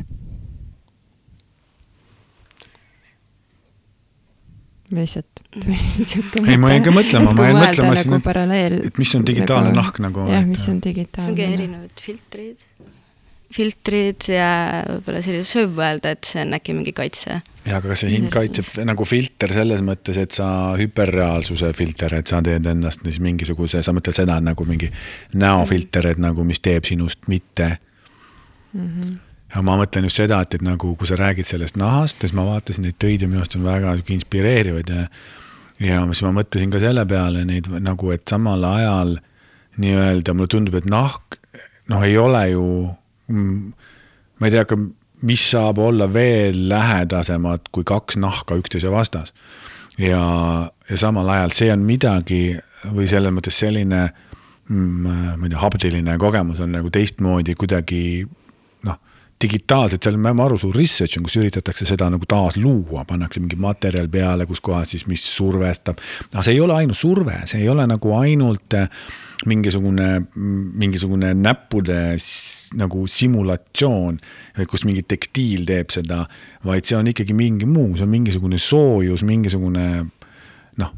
lihtsalt sihuke. ei, ma jäin ka mõtlema, ma jäin mõtlema nagu siin, et, et mis on digitaalne nagu, nahk nagu. jah, mis on digitaalne. see ongi erinevad filtrid filtrid ja võib-olla sellised, see võib öelda, et see on äkki mingi kaitse. ja, aga kas see sind kaitseb nagu filter selles mõttes, et sa hüperreaalsuse filter, et sa teed ennast siis mingisuguse, sa mõtled seda nagu mingi näofilter, et nagu, mis teeb sinust mitte mm. -hmm. ja ma mõtlen just seda, et, et nagu, kui sa räägid sellest nahast, siis ma vaatasin neid töid ja minu arust on väga sihuke inspireerivad ja ja siis ma mõtlesin ka selle peale neid nagu, et samal ajal nii-öelda mulle tundub, et nahk noh, ei ole ju ma ei tea, aga mis saab olla veel lähedasemad kui kaks nahka üksteise vastas. ja, ja samal ajal see on midagi või selles mõttes selline, mm, ma ei tea, haptiline kogemus on nagu teistmoodi kuidagi noh digitaalselt, seal on maru suur research on, kus üritatakse seda nagu taas luua, pannakse mingi materjal peale, kus kohas siis, mis survestab. aga see ei ole ainult surve, see ei ole nagu ainult äh, mingisugune, mingisugune näppude nagu simulatsioon, kus mingi tekstiil teeb seda, vaid see on ikkagi mingi muu, see on mingisugune soojus, mingisugune noh,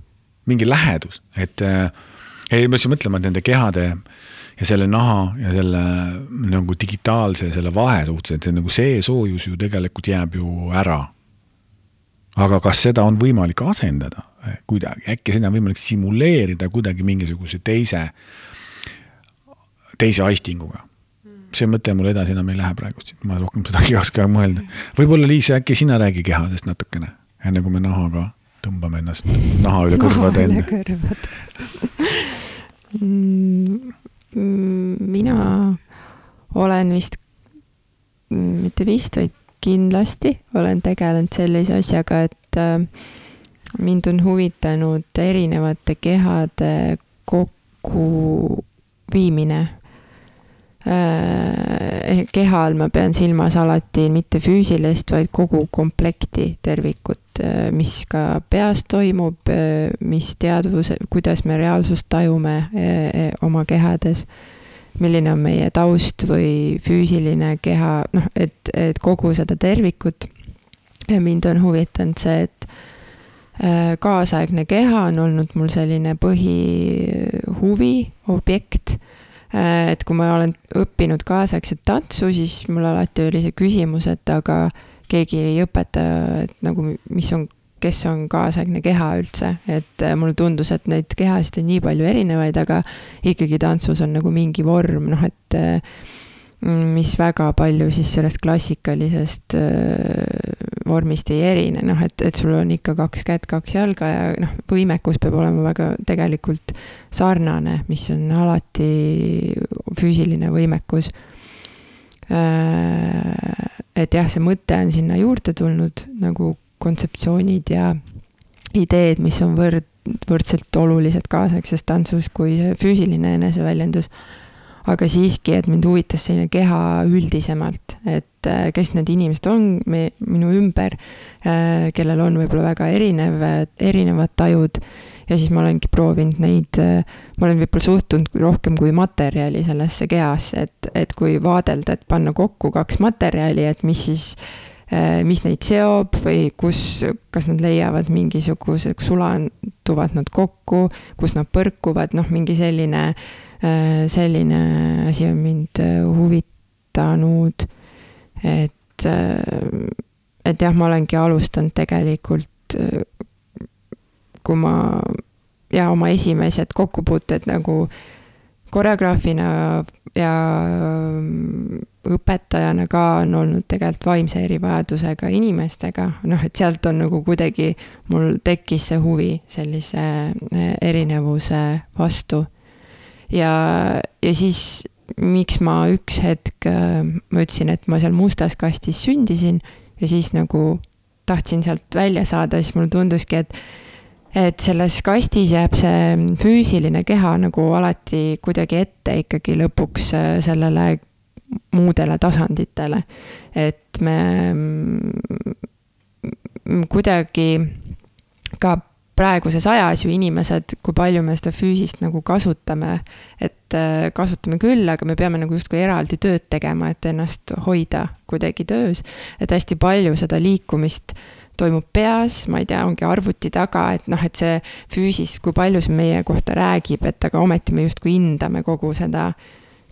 mingi lähedus, et äh, ei, ma peaks mõtlema, et nende kehade ja selle naha ja selle nagu digitaalse selle vahe suhtes, et nagu see soojus ju tegelikult jääb ju ära. aga kas seda on võimalik asendada kuidagi, äkki seda on võimalik simuleerida kuidagi mingisuguse teise, teise aistinguga? See mõte mul edasi enam ei lähe praegu, ma rohkem seda ei oska mõelda. võib-olla Liis, äkki sina räägi kehadest natukene, enne kui me nahaga tõmbame ennast naha üle kõrvade enne. Mm, mina olen vist, mitte vist, vaid kindlasti olen tegelenud sellise asjaga, et äh, mind on huvitanud erinevate kehade kokkuviimine. Äh, keha all ma pean silmas alati mitte füüsilist, vaid kogu komplekti tervikut, äh, mis ka peas toimub, mis teadvus, kuidas me reaalsust tajume oma kehades milline on meie taust või füüsiline keha, noh, et, et kogu seda tervikut. ja mind on huvitanud see, et äh, kaasaegne keha on olnud mul selline põhihuvi, objekt. Äh, et kui ma olen õppinud kaasaegset tantsu, siis mul alati oli see küsimus, et aga keegi ei õpeta, et nagu, mis on kes on kaasaegne keha üldse, et äh, mulle tundus, et neid kehasid on nii palju erinevaid, aga ikkagi tantsus on nagu mingi vorm, noh et äh, mis väga palju siis sellest klassikalisest äh, vormist ei erine, noh et, et sul on ikka kaks kätt, kaks jalga ja noh, võimekus peab olema väga tegelikult sarnane, mis on alati füüsiline võimekus et jah, see mõte on sinna juurde tulnud nagu kontseptsioonid ja ideed, mis on võrd, võrdselt olulised kaasaegses tantsus kui füüsiline eneseväljendus. Aga siiski, et mind huvitas selline keha üldisemalt, et äh, kes need inimesed on me, minu ümber, äh, kellel on võib-olla väga erinev, erinevad tajud. Ja siis ma olengi proovinud neid, äh, ma olen võib-olla suhtunud rohkem kui materjali sellesse kehasse, et, et kui vaadelda, et panna kokku kaks materjali, et mis siis mis neid seob või kus, kas nad leiavad mingisuguse, sulanduvad nad kokku, kus nad põrkuvad, noh, mingi selline, selline asi on mind huvitanud. et, et jah, ma olengi alustanud tegelikult, kui ma ja oma esimesed kokkupuuted nagu koreograafina ja õpetajana ka on olnud tegelikult vaimse erivajadusega inimestega, noh, et sealt on nagu kuidagi mul tekkis see huvi sellise erinevuse vastu. Ja, ja siis miks ma üks hetk, eh, ma ütlesin, et ma seal mustas kastis sündisin ja siis nagu tahtsin sealt välja saada, siis mulle tunduski, et et selles kastis jääb see füüsiline keha nagu alati kuidagi ette ikkagi lõpuks äh, sellele muudele tasanditele. et me mm, kuidagi ka praeguses ajas ju inimesed, kui palju me seda füüsist nagu kasutame, et äh, kasutame küll, aga me peame nagu justkui eraldi tööd tegema, et ennast hoida kuidagi töös. et hästi palju seda liikumist toimub peas, ma ei tea, ongi arvuti taga, et noh, et see füüsis, kui palju see meie kohta räägib, et aga ometi me justkui hindame kogu seda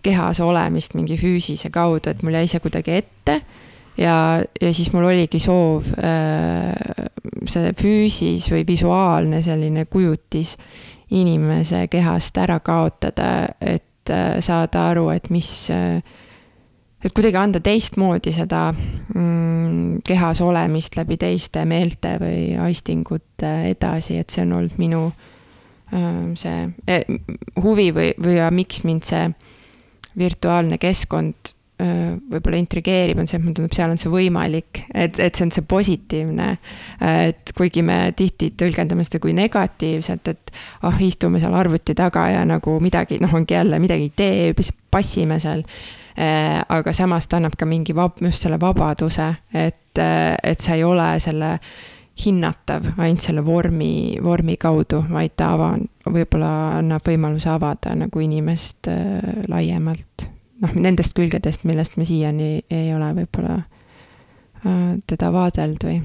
kehas olemist mingi füüsise kaudu, et mul jäi see kuidagi ette. Ja, ja siis mul oligi soov äh, see füüsis või visuaalne selline kujutis inimese kehast ära kaotada, et äh, saada aru, et mis äh, et kuidagi anda teistmoodi seda mm, kehas olemist läbi teiste meelte või aistingute edasi, et see on olnud minu see eh, huvi või, või ja miks mind see virtuaalne keskkond võib-olla intrigeerib, on see, et mulle tundub, seal on see võimalik, et, et see on see positiivne. et kuigi me tihti tõlgendame seda kui negatiivset, et ah oh,, istume seal arvuti taga ja nagu midagi, noh, ongi jälle midagi ei tee, passime seal Äh, aga samas ta annab ka mingi vab-, just selle vabaduse, et, äh, et sa ei ole selle hinnatav ainult selle vormi, vormi kaudu, vaid ta ava-, võib-olla annab võimaluse avada nagu inimest äh, laiemalt. Noh, nendest külgedest, millest me siiani ei ole võib-olla äh, teda vaadelnud või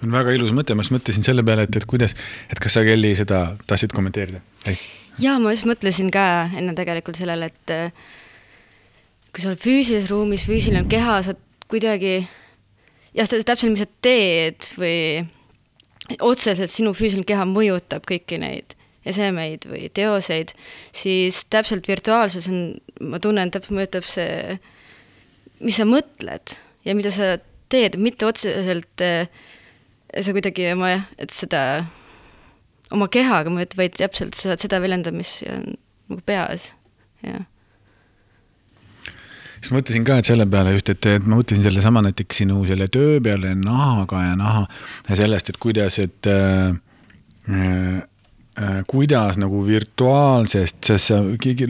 on väga ilus mõte, ma just mõtlesin selle peale, et, et kuidas, et kas sa, Kelly, seda tahtsid kommenteerida? ja ma just mõtlesin ka enne tegelikult sellele, et kui sa oled füüsilises ruumis, füüsiline keha, sa kuidagi, jah, täpselt, mis sa teed või otseselt sinu füüsiline keha mõjutab kõiki neid esemeid või teoseid, siis täpselt virtuaalses on, ma tunnen, täpselt mõjutab see, mis sa mõtled ja mida sa teed, mitte otseselt äh, sa kuidagi oma, et seda oma kehaga mõjutab, vaid täpselt seda, seda väljendab, mis on nagu peas, jah. Siis mõtlesin ka, et selle peale just, et, et ma mõtlesin sellesama näiteks sinu selle töö peale nahaga ja naha ja sellest, et kuidas, et äh, äh, kuidas nagu virtuaalsest, sest sa,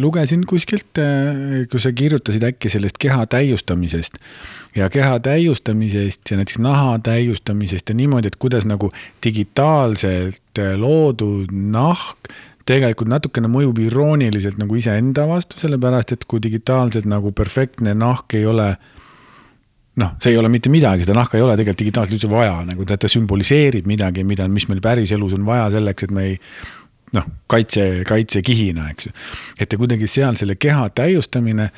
lugesin kuskilt äh,, kus sa kirjutasid äkki sellest keha täiustamisest. Ja keha täiustamisest ja näiteks naha täiustamisest ja niimoodi, et kuidas nagu digitaalselt loodud nahk tegelikult natukene mõjub irooniliselt nagu iseenda vastu, sellepärast et kui digitaalselt nagu perfektne nahk ei ole noh, see ei ole mitte midagi, seda nahka ei ole tegelikult digitaalselt üldse vaja, nagu ta, ta sümboliseerib midagi, mida, mis meil päriselus on vaja selleks, et me ei noh, kaitse, kaitsekihina, eks ju. et ja kuidagi seal selle keha täiustamine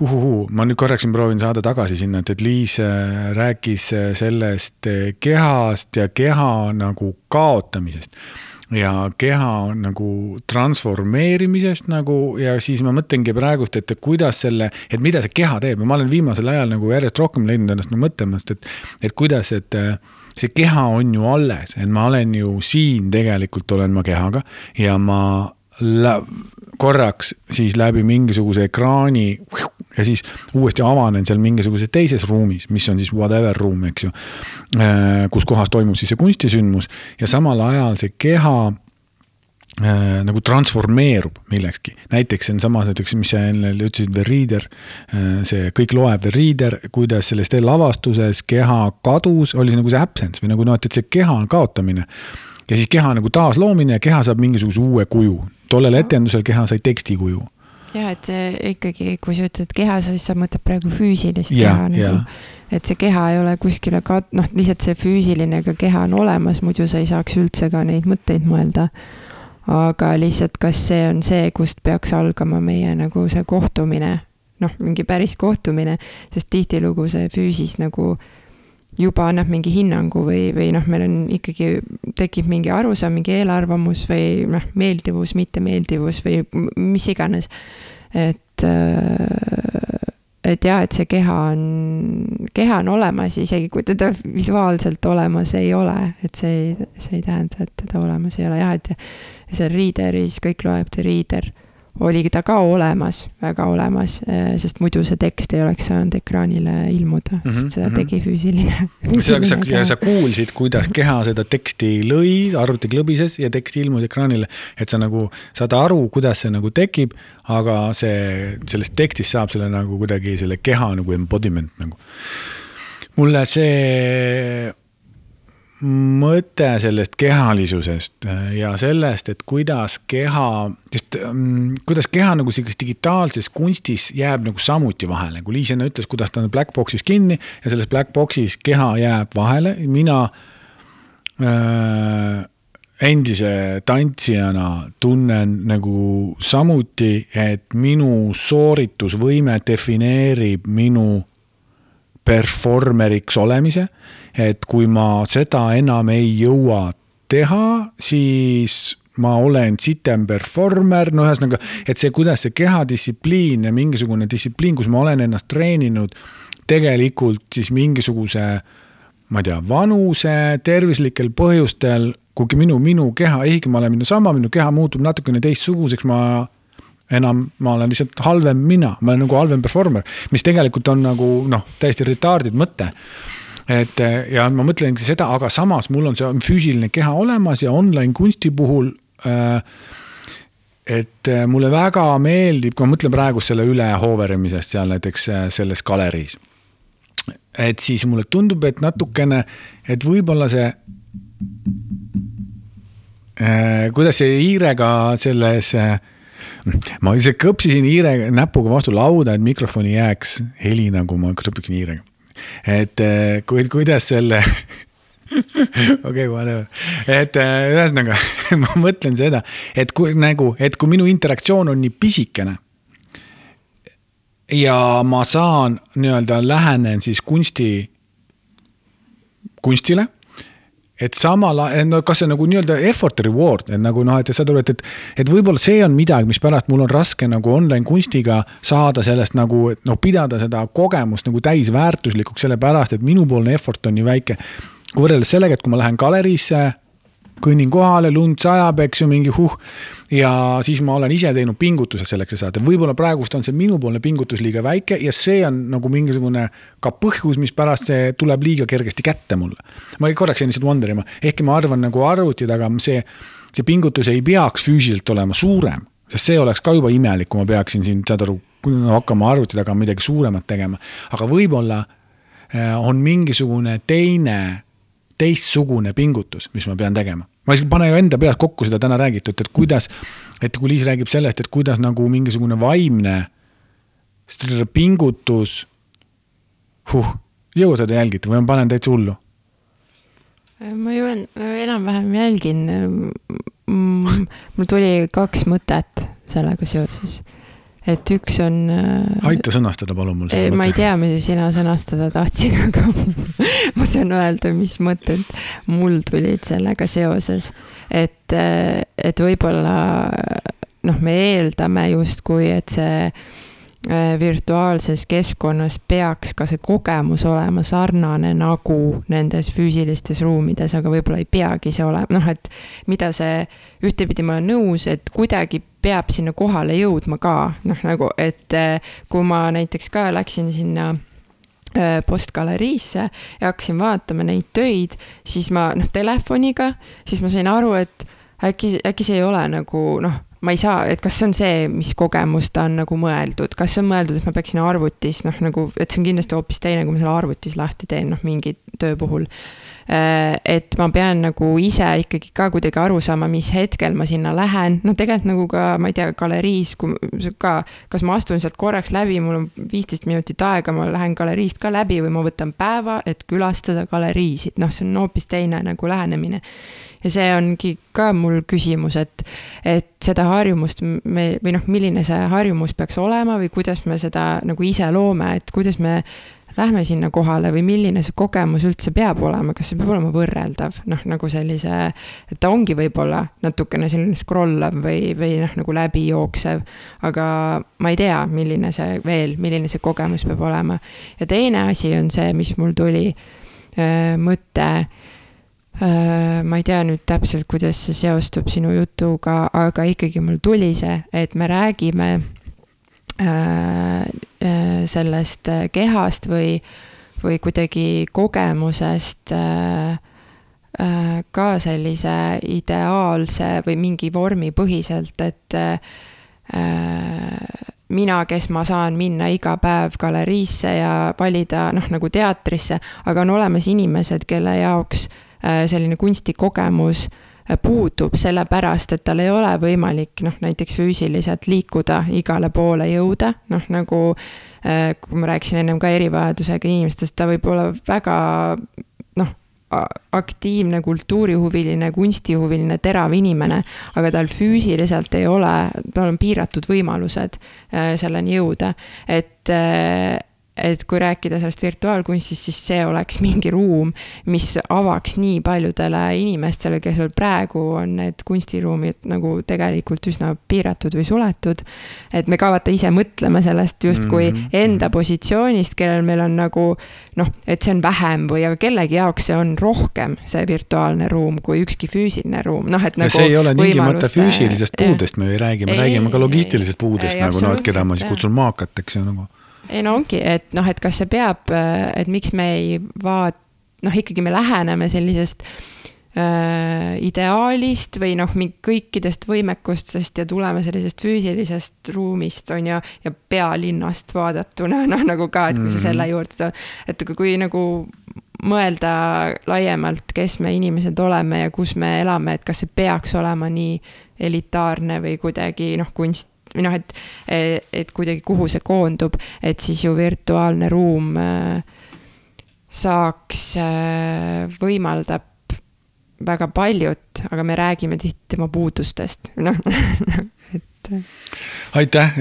uhuhuu, ma nüüd korraks proovin saada tagasi sinna, et, et Liis äh, rääkis äh, sellest äh, kehast ja keha nagu kaotamisest ja keha nagu transformeerimisest nagu ja siis ma mõtlengi praegust, et kuidas selle, et mida see keha teeb ja ma olen viimasel ajal nagu järjest rohkem leidnud ennast nagu mõtlemast, et, et kuidas, et see keha on ju alles, et ma olen ju siin tegelikult olen ma kehaga ja ma korraks siis läbi mingisuguse ekraani ja siis uuesti avanen seal mingisuguses teises ruumis, mis on siis whatever ruum, eks ju. Äh, kus kohas toimub siis see kunstisündmus ja samal ajal see keha äh, nagu transformeerub millekski. näiteks see on sama, näiteks, mis sa enne ütlesid, The Reader äh,, see kõik loeb The Reader, kuidas selles lavastuses keha kadus, oli see nagu see absence või nagu noh, et, et see keha kaotamine. ja siis keha nagu taasloomine ja keha saab mingisuguse uue kuju. tollel etendusel keha sai tekstikuju jah, et see ikkagi, kui sa ütled keha, siis sa mõtled praegu füüsilist ja keha, ja nagu, et see keha ei ole kuskile ka, noh, lihtsalt see füüsiline ka keha on olemas, muidu sa ei saaks üldse ka neid mõtteid mõelda. Aga lihtsalt, kas see on see, kust peaks algama meie nagu see kohtumine, noh, mingi päris kohtumine, sest tihtilugu see füüsis nagu juba annab mingi hinnangu või, või noh, meil on ikkagi, tekib mingi arusaam, mingi eelarvamus või noh, meeldivus, mittemeeldivus või mis iganes. et, et jah, et see keha on, keha on olemas, isegi kui teda visuaalselt olemas ei ole, et see ei, see ei tähenda, et teda olemas ei ole. Jah, et seal Readeris kõik loeb The Reader oli ta ka olemas, väga olemas, sest muidu see tekst ei oleks saanud ekraanile ilmuda mm, -hmm, sest seda mhm. tegi füüsiline. seda, sa, ja sa kuulsid, kuidas keha seda teksti lõi, arvuti klõbises ja tekst ilmus ekraanile. et sa nagu saad aru, kuidas see nagu tekib, aga see, sellest tekstist saab selle nagu kuidagi selle keha nagu embodiment nagu. mulle see mõte sellest kehalisusest ja sellest, et kuidas keha, just mm, kuidas keha nagu sellises digitaalses kunstis jääb nagu samuti vahele, kui Liis enne ütles, kuidas ta on black box'is kinni ja selles black box'is keha jääb vahele, mina äh, endise tantsijana tunnen nagu samuti, et minu sooritusvõime defineerib minu performeriks olemise. et kui ma seda enam ei jõua teha, siis ma olen sitem performer, no ühesõnaga, et see, kuidas see kehadistsipliin ja mingisugune distsipliin, kus ma olen ennast treeninud tegelikult siis mingisuguse ma ei tea, vanuse, tervislikel põhjustel, kuigi minu, minu keha, ehkki ma olen minu sama, minu keha muutub natukene teistsuguseks, ma enam, ma olen lihtsalt halvem mina, ma olen nagu halvem performer, mis tegelikult on nagu noh, täiesti retarded mõte et ja ma mõtlengi seda, aga samas mul on see füüsiline keha olemas ja online kunsti puhul äh, et äh, mulle väga meeldib, kui ma mõtlen praegu selle üle hooverimisest seal näiteks äh, selles galeriis. et siis mulle tundub, et natukene, et võib-olla see äh,. kuidas see hiirega selles äh, ma ise kõpsisin hiire näpuga vastu lauda, et mikrofoni jääks heli, nagu ma krõpiksin hiirega. et äh, kui, kuidas selle okei, whatever, et äh, ühesõnaga ma mõtlen seda, et kui nagu, et kui minu interaktsioon on nii pisikene. ja ma saan nii-öelda lähenen siis kunsti, kunstile et samal ajal, no kas see nagu nii-öelda effort reward, et nagu noh, et saad aru, et, et, et võib-olla see on midagi, mispärast mul on raske nagu online kunstiga saada sellest nagu, noh, pidada seda kogemust nagu täisväärtuslikuks, sellepärast et minupoolne effort on nii väike. kui võrreldes sellega, et kui ma lähen galeriisse, kõnnin kohale, lund sajab, eks ju, mingi huh. ja siis ma olen ise teinud pingutuse selleks, et saada, võib-olla praegust on see minupoolne pingutus liiga väike ja see on nagu mingisugune ka põhjus, mispärast see tuleb liiga kergesti kätte mulle. ma korraks jäin lihtsalt wonderima, ehkki ma arvan nagu arvuti taga see, see pingutus ei peaks füüsiliselt olema suurem, sest see oleks ka juba imelik, kui ma peaksin siin, saad aru, hakkama arvuti taga midagi suuremat tegema, aga võib-olla äh, on mingisugune teine teistsugune pingutus, mis ma pean tegema. ma isegi panen ju enda peas kokku seda täna räägitud, et kuidas, et kui Liis räägib sellest, et kuidas nagu mingisugune vaimne pingutus huh,, jõua seda jälgite või ma panen täitsa hullu? ma ju en- enam-vähem jälgin. mul tuli kaks mõtet sellega seoses. Et üks on. aita sõnastada, palun mul ma ei tea, mida sina sõnastada tahtsid, aga ma saan öelda, mis mõtted mul tulid sellega seoses. et, et võib-olla noh, me eeldame justkui, et see äh, virtuaalses keskkonnas peaks ka see kogemus olema sarnane nagu nendes füüsilistes ruumides, aga võib-olla ei peagi see olema, noh et mida see, ühtepidi ma olen nõus, et kuidagi peab sinna kohale jõudma ka, noh nagu, et äh, kui ma näiteks ka läksin sinna äh, postgaleriisse ja hakkasin vaatama neid töid, siis ma noh, telefoniga, siis ma sain aru, et äkki, äkki see ei ole nagu noh, ma ei saa, et kas see on see, mis kogemus ta on nagu mõeldud, kas see on mõeldud, et ma peaksin arvutis noh, nagu, et see on kindlasti hoopis teine, kui ma selle arvutis lahti teen, noh mingi töö puhul. Et ma pean nagu ise ikkagi ka kuidagi aru saama, mis hetkel ma sinna lähen, no tegelikult nagu ka, ma ei tea, galeriis, kui ka, kas ma astun sealt korraks läbi, mul on viisteist minutit aega, ma lähen galeriist ka läbi või ma võtan päeva, et külastada galeriisid, noh, see on hoopis teine nagu lähenemine. Ja see ongi ka mul küsimus, et, et seda harjumust me või noh, milline see harjumus peaks olema või kuidas me seda nagu ise loome, et kuidas me lähme sinna kohale või milline see kogemus üldse peab olema, kas see peab olema võrreldav, noh, nagu sellise, et ta ongi võib-olla natukene selline scrollav või, või noh, nagu läbijooksev, aga ma ei tea, milline see veel, milline see kogemus peab olema. ja teine asi on see, mis mul tuli mõte ma ei tea nüüd täpselt, kuidas see seostub sinu jutuga, aga ikkagi mul tuli see, et me räägime sellest kehast või, või kuidagi kogemusest ka sellise ideaalse või mingi vormi põhiselt, et mina, kes ma saan minna iga päev galeriisse ja valida noh, nagu teatrisse, aga on olemas inimesed, kelle jaoks äh, Äh, selline kunstikogemus äh, puudub, sellepärast et tal ei ole võimalik noh, näiteks füüsiliselt liikuda, igale poole jõuda, noh nagu äh, kui ma rääkisin ennem ka erivajadusega inimestest, ta võib olla väga noh, aktiivne kultuurihuviline, kunstihuviline, terav inimene, aga tal füüsiliselt ei ole, tal on piiratud võimalused selleni jõuda, et et kui rääkida sellest virtuaalkunstist, siis see oleks mingi ruum, mis avaks nii paljudele inimestele, kellel praegu on need kunstiruumid nagu tegelikult üsna piiratud või suletud. et me ka vaata ise mõtleme sellest justkui mm -hmm. enda positsioonist, kellel meil on nagu noh, et see on vähem või aga kellegi jaoks see on rohkem, see virtuaalne ruum, kui ükski füüsiline ruum, noh et nagu. see ei ole tingimata füüsilisest puudest, me ei räägi, me ei, räägime ka logistilisest puudest ei, nagu noh, et keda ma siis kutsun maakateks ja nagu ei no ongi, et noh, et kas see peab, et miks me ei vaat-, noh, ikkagi me läheneme sellisest äh, ideaalist või noh, kõikidest võimekustest ja tuleme sellisest füüsilisest ruumist, on ju, ja pealinnast vaadatuna, noh nagu ka, et kui sa mhm. selle juurde saad, et kui nagu mõelda laiemalt, kes me inimesed oleme ja kus me elame, et kas see peaks olema nii elitaarne või kuidagi noh, kunst või noh, et, et kuidagi kuhu see koondub, et siis ju virtuaalne ruum äh, saaks, äh, võimaldab väga paljut, aga me räägime tihti tema puudustest, noh, et. aitäh,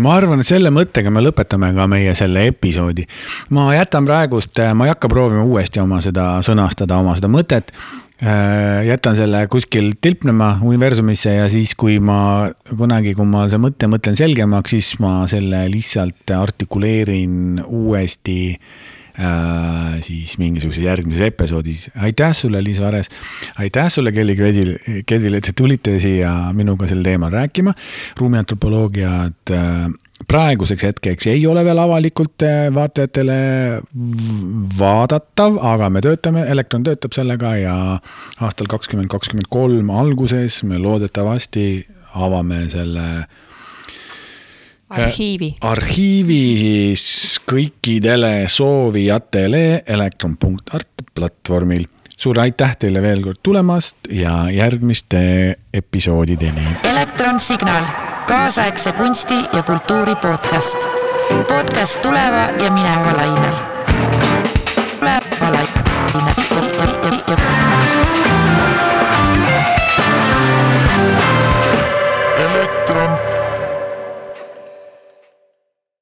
ma arvan, et selle mõttega me lõpetame ka meie selle episoodi. ma jätan praegust, ma ei hakka proovima uuesti oma seda sõnastada, oma seda mõtet Äh, jätan selle kuskil tilpnema universumisse ja siis, kui ma kunagi, kui ma see mõte mõtlen selgemaks, siis ma selle lihtsalt artikuleerin uuesti äh, siis mingisuguses järgmises episoodis. aitäh sulle, Liis Vares. aitäh sulle, Kelly Kedvil, Kedvil, et te tulite siia minuga sel teemal rääkima. ruumiantropoloogiat äh, praeguseks hetkeks ei ole veel avalikult äh, vaatajatele vaadatav, aga me töötame, Elektron töötab sellega ja aastal kakskümmend kakskümmend kolm alguses me loodetavasti avame selle äh, arhiivi. arhiivis kõikidele soovijatele elektron.art platvormil. suur aitäh teile veel kord tulemast ja järgmiste episoodideni. elektronsignaal kaasaegse kunsti ja kultuuri podcast. podcast tuleva ja mineva lainel